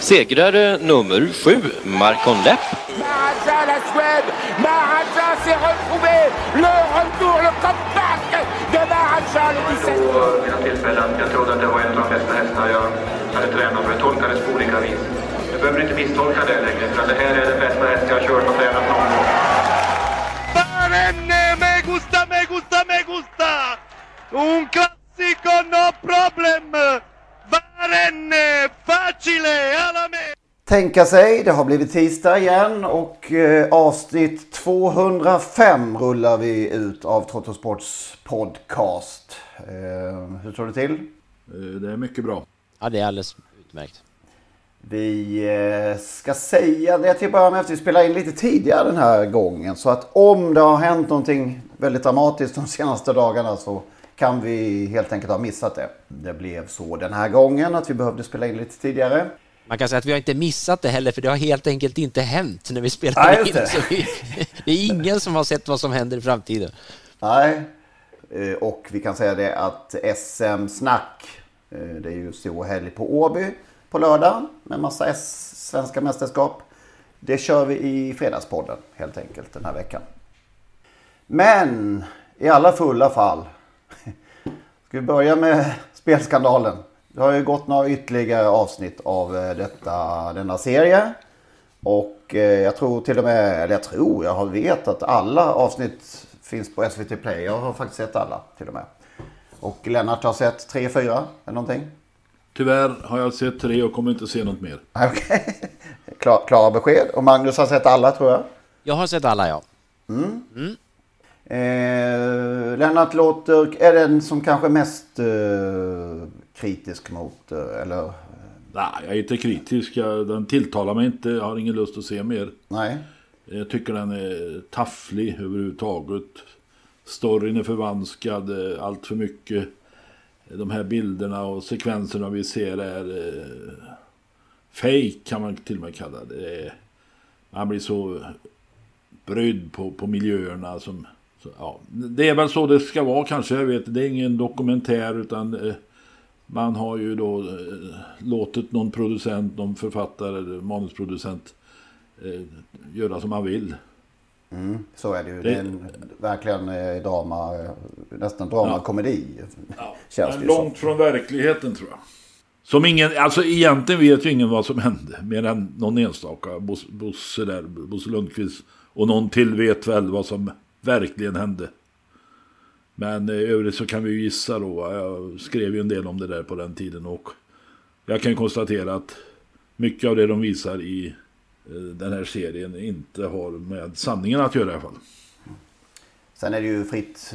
Segrare nummer sju, Marcon Lepp. La Suède s'est retrouvé Le retour, le comeback de le 17 mina tillfällen. Jag trodde att det var en av de bästa hästarna jag hade tränat för det tolkades på olika vis. Du behöver inte misstolka det längre för det här är den bästa häst jag har kört och tränat någon gång. Barenne, me gusta, me gusta, me gusta! Un classico, no problem! Barenne, alla me! Tänka sig, det har blivit tisdag igen och eh, avsnitt 205 rullar vi ut av Trottosports podcast. Eh, hur står det till? Det är mycket bra. Ja, det är alldeles utmärkt. Vi eh, ska säga det till att börja med att vi spelar in lite tidigare den här gången. Så att om det har hänt någonting väldigt dramatiskt de senaste dagarna så kan vi helt enkelt ha missat det. Det blev så den här gången att vi behövde spela in lite tidigare. Man kan säga att vi har inte missat det heller, för det har helt enkelt inte hänt när vi spelar Nej, in. det. Vi, det är ingen som har sett vad som händer i framtiden. Nej, Eh, och vi kan säga det att SM-snack, eh, det är ju stor helg på Åby på lördag med massa S svenska mästerskap. Det kör vi i Fredagspodden helt enkelt den här veckan. Men i alla fulla fall. Ska vi börja med spelskandalen. Det har ju gått några ytterligare avsnitt av eh, detta, denna serie. Och eh, jag tror till och med, eller jag tror, jag har vet att alla avsnitt finns på SVT Play. Jag har faktiskt sett alla till och med. Och Lennart har sett tre, fyra eller någonting. Tyvärr har jag sett tre och kommer inte se något mer. Okej. Klar, klara besked. Och Magnus har sett alla tror jag. Jag har sett alla, ja. Mm. Eh, Lennart låter, är den som kanske mest eh, kritisk mot, eh, eller? Nej, jag är inte kritisk. Jag, den tilltalar mig inte. Jag har ingen lust att se mer. Nej. Jag tycker den är tafflig överhuvudtaget. Storyn är förvanskad eh, allt för mycket. De här bilderna och sekvenserna vi ser är eh, fake kan man till och med kalla det. man blir så brydd på, på miljöerna som... Så, ja. Det är väl så det ska vara kanske. Jag vet, det är ingen dokumentär utan eh, man har ju då eh, låtit någon producent, någon författare, manusproducent eh, göra som man vill. Mm, så är det ju. Det- Det är en, verkligen eh, drama, nästan dramakomedi. Ja. Men som. långt från verkligheten tror jag. Som ingen, alltså egentligen vet ju ingen vad som hände. Mer än någon enstaka. Bos- Bosse där, Bosse Lundqvist. Och någon till vet väl vad som verkligen hände. Men eh, i övrigt så kan vi ju gissa då. Jag skrev ju en del om det där på den tiden. Och jag kan konstatera att mycket av det de visar i eh, den här serien inte har med sanningen att göra i alla fall. Sen är det ju fritt,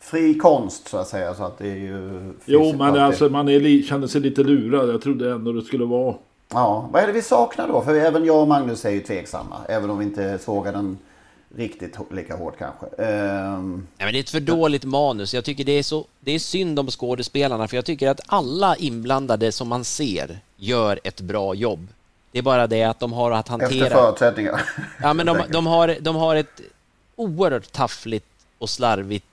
fri konst så att säga. Så att det är ju... Jo, men alltså, man är känner sig lite lurad. Jag trodde ändå det skulle vara... Ja, vad är det vi saknar då? För även jag och Magnus är ju tveksamma. Även om vi inte sågar den riktigt lika hårt kanske. Ehm, Nej, men det är ett för dåligt manus. Jag tycker det är, så, det är synd om skådespelarna, för jag tycker att alla inblandade som man ser gör ett bra jobb. Det är bara det att de har att hantera... efter förutsättningar. Ja, men de, de, har, de har ett oerhört taffligt och slarvigt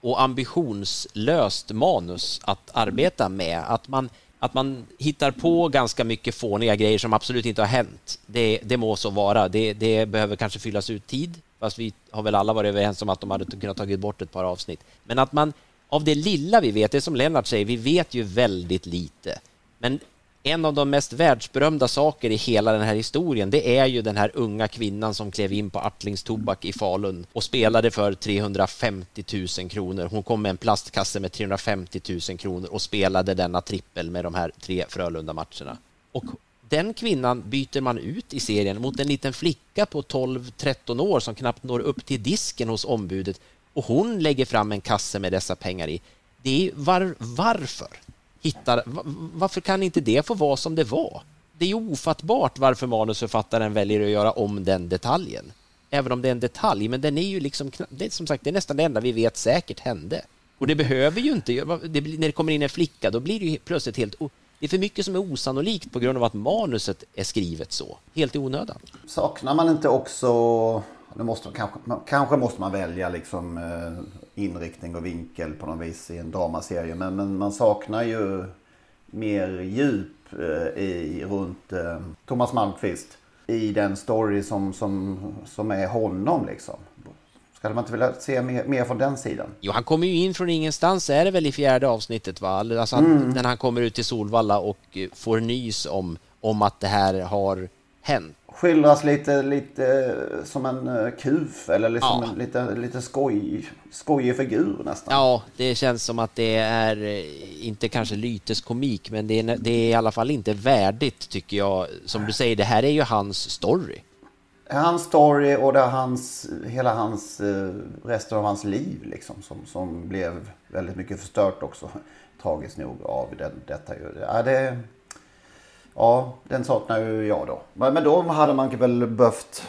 och ambitionslöst manus att arbeta med. Att man, att man hittar på ganska mycket fåniga grejer som absolut inte har hänt. Det, det må så vara. Det, det behöver kanske fyllas ut tid, fast vi har väl alla varit överens om att de hade kunnat tagit bort ett par avsnitt. Men att man av det lilla vi vet, det är som Lennart säger, vi vet ju väldigt lite. Men en av de mest världsberömda saker i hela den här historien, det är ju den här unga kvinnan som klev in på Artlings Tobak i Falun och spelade för 350 000 kronor. Hon kom med en plastkasse med 350 000 kronor och spelade denna trippel med de här tre Frölunda-matcherna. Och den kvinnan byter man ut i serien mot en liten flicka på 12-13 år som knappt når upp till disken hos ombudet och hon lägger fram en kasse med dessa pengar i. Det är var, varför? Hittar, varför kan inte det få vara som det var? Det är ofattbart varför manusförfattaren väljer att göra om den detaljen. Även om det är en detalj, men den är ju liksom, det är som sagt, det är nästan det enda vi vet säkert hände. Och det behöver ju inte, det, när det kommer in en flicka, då blir det ju plötsligt helt det är för mycket som är osannolikt på grund av att manuset är skrivet så, helt i onödan. Saknar man inte också, nu måste, kanske, kanske måste man välja liksom eh, inriktning och vinkel på något vis i en dramaserie. Men, men man saknar ju mer djup eh, i, runt eh, Thomas Malmqvist i den story som, som, som är honom liksom. Skulle man inte vilja se mer, mer från den sidan? Jo, han kommer ju in från ingenstans, är det väl i fjärde avsnittet va? Alltså han, mm. när han kommer ut till Solvalla och eh, får nys om, om att det här har hänt. Skildras lite, lite som en uh, kuf eller liksom ja. en lite, lite skoj, skojig figur nästan. Ja, det känns som att det är eh, inte kanske lyteskomik men det är, det är i alla fall inte värdigt tycker jag. Som du säger, det här är ju hans story hans story och det hans, hela hans, eh, resten av hans liv liksom, som, som blev väldigt mycket förstört också. Tragiskt nog av den, detta. Ja, det, ja, den saknar ju jag då. Men då hade man väl behövt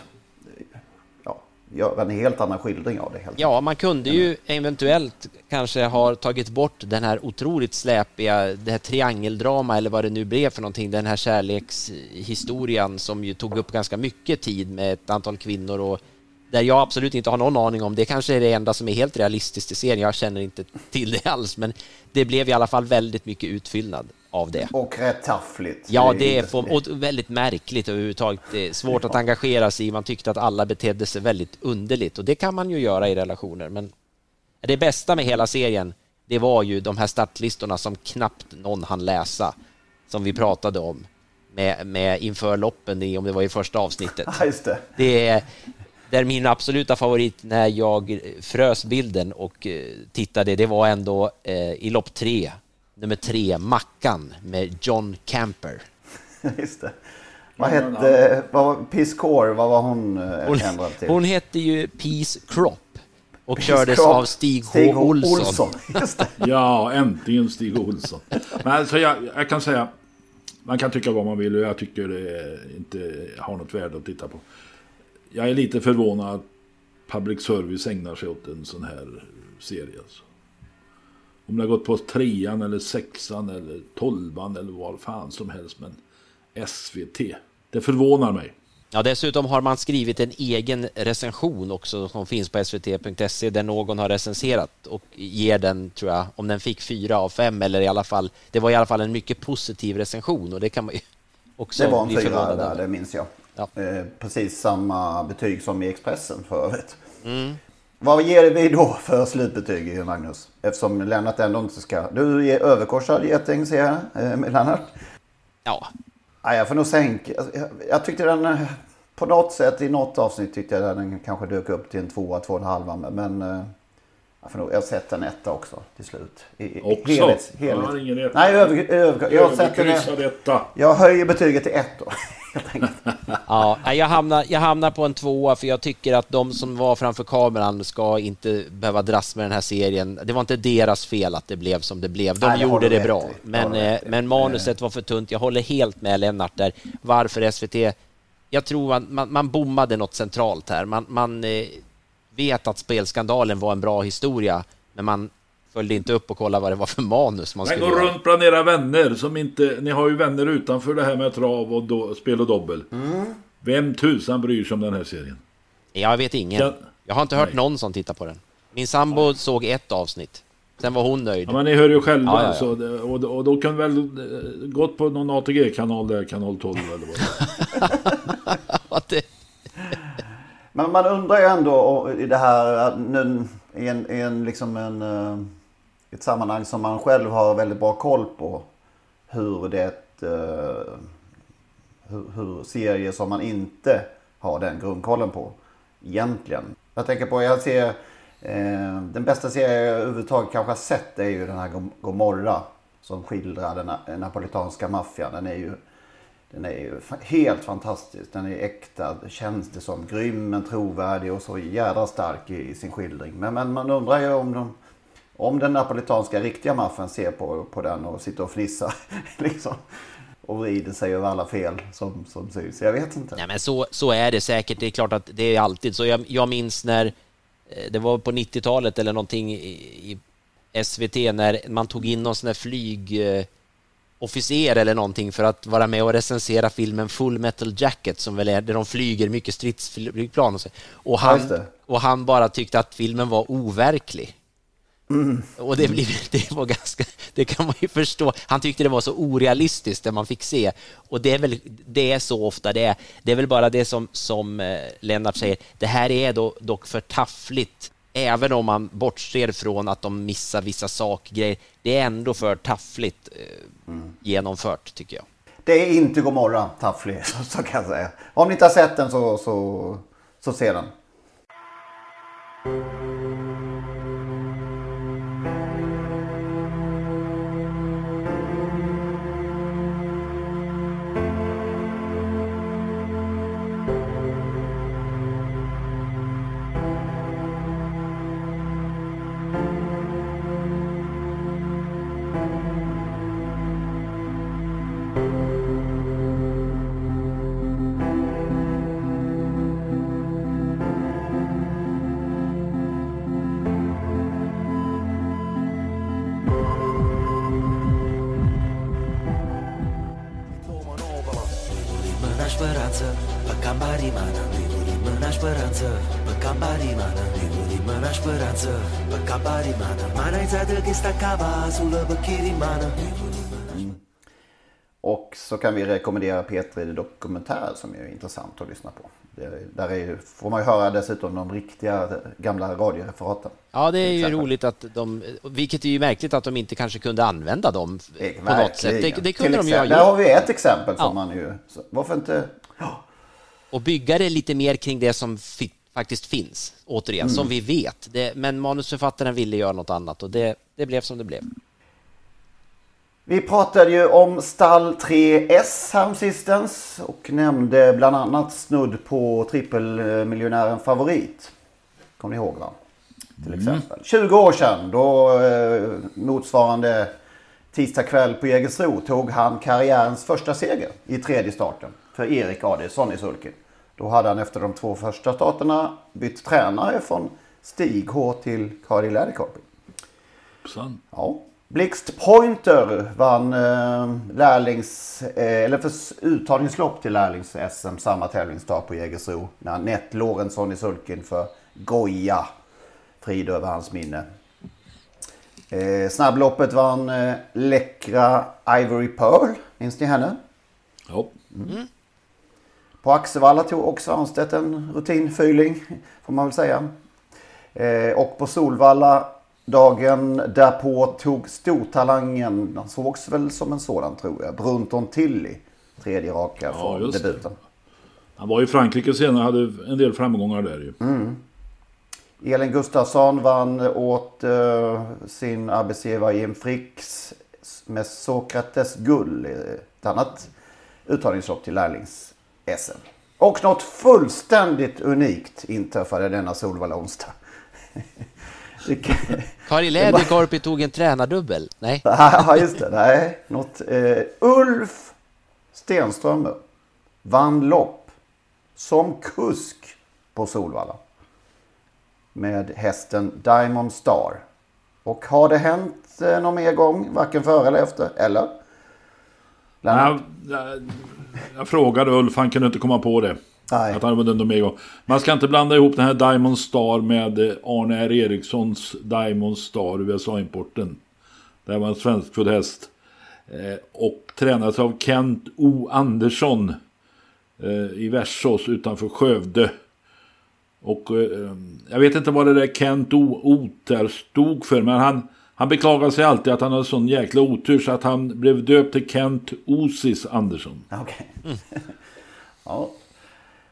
ja, en helt annan skildring av det. Helt ja, man kunde ju eventuellt kanske ha tagit bort den här otroligt släpiga, det här triangeldrama eller vad det nu blev för någonting, den här kärlekshistorien som ju tog upp ganska mycket tid med ett antal kvinnor och där jag absolut inte har någon aning om. Det kanske är det enda som är helt realistiskt i serien. Jag känner inte till det alls, men det blev i alla fall väldigt mycket utfyllnad av det. Och rätt taffligt. Ja, det är för, och väldigt märkligt överhuvudtaget. Det är svårt att engagera sig i. Man tyckte att alla betedde sig väldigt underligt och det kan man ju göra i relationer. Men det bästa med hela serien, det var ju de här startlistorna som knappt någon hann läsa, som vi pratade om med, med inför loppen, i, om det var i första avsnittet. Just det. det är, det är min absoluta favorit när jag frös bilden och eh, tittade, det var ändå eh, i lopp tre nummer tre, Mackan med John Camper. Just det. Vad hette, vad var, Peace Core, vad var hon, eh, hon ändrad till? Hon hette ju Peace Crop och Peace kördes Crop. av Stig H. Stig H. Olsson. Olsson. ja, äntligen Stig Olsson. Men alltså jag, jag kan säga, man kan tycka vad man vill och jag tycker det inte har något värde att titta på. Jag är lite förvånad att public service ägnar sig åt en sån här serie. Alltså. Om det har gått på trean eller sexan eller tolvan eller vad fan som helst. Men SVT. Det förvånar mig. Ja, dessutom har man skrivit en egen recension också som finns på svt.se där någon har recenserat och ger den, tror jag, om den fick fyra av fem eller i alla fall, det var i alla fall en mycket positiv recension och det kan man ju också Det var en fyra där, det minns jag. Ja. Eh, precis samma betyg som i Expressen för övrigt. Mm. Vad ger vi då för slutbetyg, Magnus? Eftersom Lennart ändå inte ska... Du är överkorsad geting, ser jag, eh, med Lennart. Ja. ja. Jag får nog sänka. Jag, jag tyckte den... Eh, på något sätt, i något avsnitt tyckte jag den kanske dök upp till en tvåa, två och en halva. Men eh, jag, får nog, jag har sett en etta också till slut. I, också? Helhets, helhets. Jag har ingen etta. Nej, över, över, jag, sätter, jag höjer betyget till ett då. ja, jag hamnar, jag hamnar på en tvåa för jag tycker att de som var framför kameran ska inte behöva dras med den här serien. Det var inte deras fel att det blev som det blev. De Nej, gjorde det bra, men, eh, men manuset var för tunt. Jag håller helt med Lennart där. Varför SVT? Jag tror man, man, man bommade något centralt här. Man, man eh, vet att spelskandalen var en bra historia, men man följde inte upp och kollade vad det var för manus man skulle Men gå runt bland era vänner som inte... Ni har ju vänner utanför det här med trav och do, spel och dobbel. Mm. Vem tusan bryr sig om den här serien? Jag vet ingen. Den... Jag har inte hört Nej. någon som tittar på den. Min sambo Nej. såg ett avsnitt. Sen var hon nöjd. Ja, men ni hör ju själva. Ja, ja, ja. Så, och, och då kan väl eh, gått på någon ATG-kanal där, kanal 12 eller vad det Men man undrar ju ändå i det här, nu, i en, i en, liksom en eh, ett sammanhang som man själv har väldigt bra koll på. Hur det eh, hur, hur serier som man inte har den grundkollen på egentligen. Jag tänker på, jag ser eh, den bästa serie jag överhuvudtaget kanske har sett är ju den här Gomorra som skildrar den napolitanska maffian. Den är ju den är ju helt fantastisk. Den är äkta, känns det som. Grym men trovärdig och så jädra stark i, i sin skildring. Men, men man undrar ju om, de, om den napolitanska riktiga maffian ser på, på den och sitter och fnissar. liksom. Och vrider sig över alla fel som, som syns. Jag vet inte. Nej, men så, så är det säkert. Det är klart att det är alltid så. Jag, jag minns när eh, det var på 90-talet eller någonting i, i SVT när man tog in någon sån här flyg eh, eller någonting för att vara med och recensera filmen Full Metal Jacket som väl är där de flyger mycket stridsflygplan och så. Och han, och han bara tyckte att filmen var overklig. Mm. Och det, blir, det var ganska, det kan man ju förstå. Han tyckte det var så orealistiskt det man fick se. Och det är väl, det är så ofta det är. Det är väl bara det som, som eh, Lennart säger, det här är då, dock för taffligt. Även om man bortser från att de missar vissa sakgrejer. Det är ändå för taffligt eh, genomfört, tycker jag. Det är inte Gomorra, Taffli, så, så kan jag säga. Om ni inte har sett den så, så, så se den. Speranță, pe cambari mana Mâna speranță, pe cambari mana Mana izada che sta cava sulla bakiri mana Och så kan vi rekommendera P3 Dokumentär som är intressant att lyssna på. Det, där är, får man ju höra dessutom de riktiga gamla radioreferaten. Ja, det är ju roligt att de, vilket är ju märkligt att de inte kanske kunde använda dem på något sätt. Det, Verkligen. det kunde Till de ju ha exempel- Där har gjort. vi ett exempel som Ja. man ju... Så, varför inte... Och bygga det lite mer kring det som faktiskt finns, återigen, Mm. som vi vet. Det, men manusförfattaren ville göra något annat och det, det blev som det blev. Vi pratade ju om stall 3S häromsistens och nämnde bland annat snudd på trippelmiljonären Favorit. Kommer ni ihåg va? Till exempel. 20 år sedan då eh, motsvarande tisdag kväll på Jägersro tog han karriärens första seger i tredje starten för Erik Adielsson i sulken. Då hade han efter de två första starterna bytt tränare från Stig H till Kari Läderkorpi. Sant. Ja. Blixt Pointer vann eh, lärlings, eh, eller för uttagningslopp till lärlings-SM samma tävlingsdag på Jägersro. När Nett Lorentzon i sulken för Goja. Frid över hans minne. Eh, snabbloppet vann eh, läckra Ivory Pearl. Minns ni henne? Ja. Mm. På Axevalla tog också Svanstedt en rutinfyling, får man väl säga. Eh, och på Solvalla dagen därpå tog stortalangen, han sågs väl som en sådan tror jag, Brunton Tilly. Tredje raka Ja, från debuten. Han var i Frankrike senare hade en del framgångar där ju. Mm. Elin Gustafsson vann åt eh, sin arbetsgivare Jim Fricks med Sokrates guld. Ett annat uttagningslopp till lärlings-SM. Och något fullständigt unikt inträffade denna Solvalla onsdag. Kari Läderkorpi tog en tränardubbel. Nej. Ja, just det. Nej, något. Eh, Ulf Stenströmer vann lopp som kusk på Solvalla. Med hästen Diamond Star. Och har det hänt eh, någon mer gång, varken före eller efter? Eller? Nej, jag, frågade Ulf, han kunde inte komma på det. Nej. Att han vunnit någon mer gång. Man ska inte blanda ihop den här Diamond Star med eh, Arne R. Erikssons Diamond Star USA-importen. Det var en svenskfödd häst. Eh, och tränades av Kent O. Andersson eh, i Versås utanför Skövde. Och jag vet inte vad det där Kent O. Oter stod för, men han, Han beklagar sig alltid att han har sån jäkla otur så att han blev döpt till Kent Osis Andersson. Okej. ja.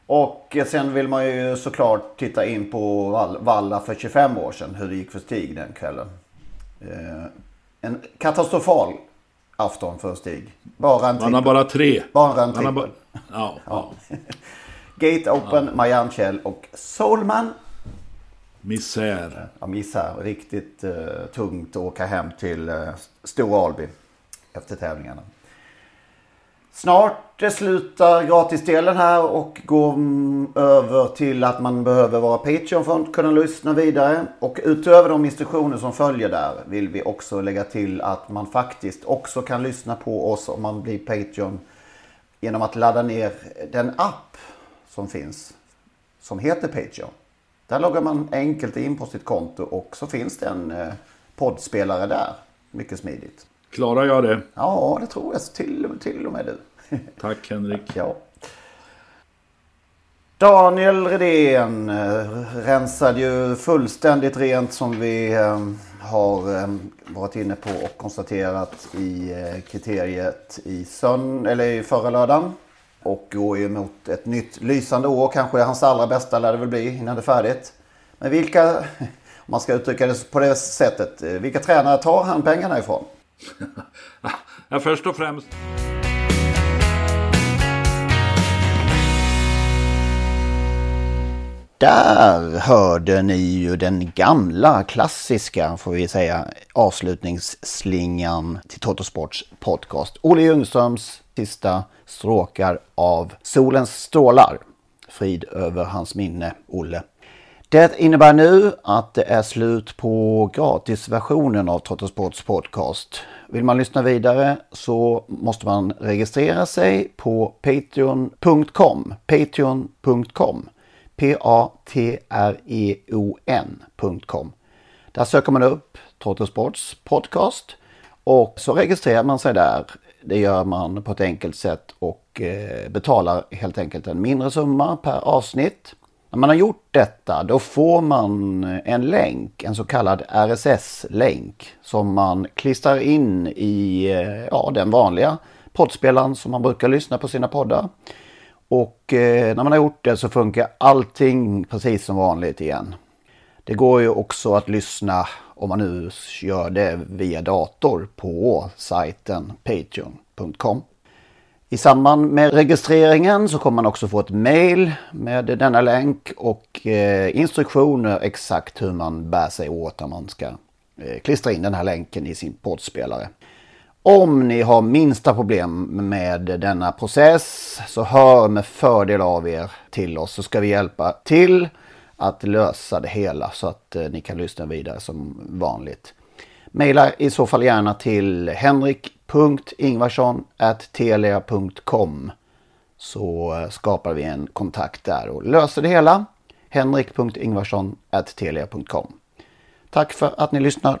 Och sen vill man ju såklart titta in på Val- Valla för 25 år sedan. Hur det gick för Stig den kvällen. Eh, en katastrofal afton för Stig. Bara en Han har trippel. bara tre. Bara en trippel. Ja, ja. Gate Open, Marianne Kjell och Soulman. Misär. Ja, misär. Riktigt eh, tungt att åka hem till uh, Stora Alby efter tävlingarna. Snart eh, slutar gratisdelen här och går mm, över till att man behöver vara Patreon för att kunna lyssna vidare. Och utöver de instruktioner som följer där vill vi också lägga till att man faktiskt också kan lyssna på oss om man blir Patreon genom att ladda ner den app som finns som heter Patreon. Där loggar man enkelt in på sitt konto och så finns det en eh, poddspelare där. Mycket smidigt. Klarar jag det? Ja, det tror jag. Till, till och med du. Tack Henrik. Ja. Daniel Redén eh, rensade ju fullständigt rent som vi eh, har varit inne på och konstaterat i kriteriet i, sön eller i förra lördagen. Och går ju mot ett nytt lysande år. Kanske hans allra bästa lär det väl bli innan det är färdigt. Men vilka, om man ska uttrycka det på det sättet, eh, vilka tränare tar han pengarna ifrån? Ja, först och främst. Där hörde ni ju den gamla klassiska, får vi säga, avslutningsslingan till Totosports podcast. Olle Ljungströms sista stråkar av Solens strålar. Frid över hans minne, Olle. Det innebär nu att det är slut på gratisversionen av Trottosports podcast. Vill man lyssna vidare så måste man registrera sig på patreon.com. Patreon.com. P-A-T-R-E-O-N.com. Där söker man upp Trottosports podcast och så registrerar man sig där. Det gör man på ett enkelt sätt och eh, betalar helt enkelt en mindre summa per avsnitt. När man har gjort detta då får man en länk, en så kallad RSS-länk som man klistrar in i eh, ja, den vanliga poddspelaren som man brukar lyssna på sina poddar. Och eh, när man har gjort det så funkar allting precis som vanligt igen. Det går ju också att lyssna om man nu gör det via dator på sajten patreon.com. I samband med registreringen så kommer man också få ett mail med denna länk och eh, instruktioner exakt hur man bär sig åt när man ska eh, klistra in den här länken i sin poddspelare. Om ni har minsta problem med denna process så hör med fördel av er till oss så ska vi hjälpa till att lösa det hela så att eh, ni kan lyssna vidare som vanligt. Maila i så fall gärna till henrik.ingvarsson.telia.com så eh, skapar vi en kontakt där och löser det hela. henrik.ingvarsson.telia.com Tack för att ni lyssnar.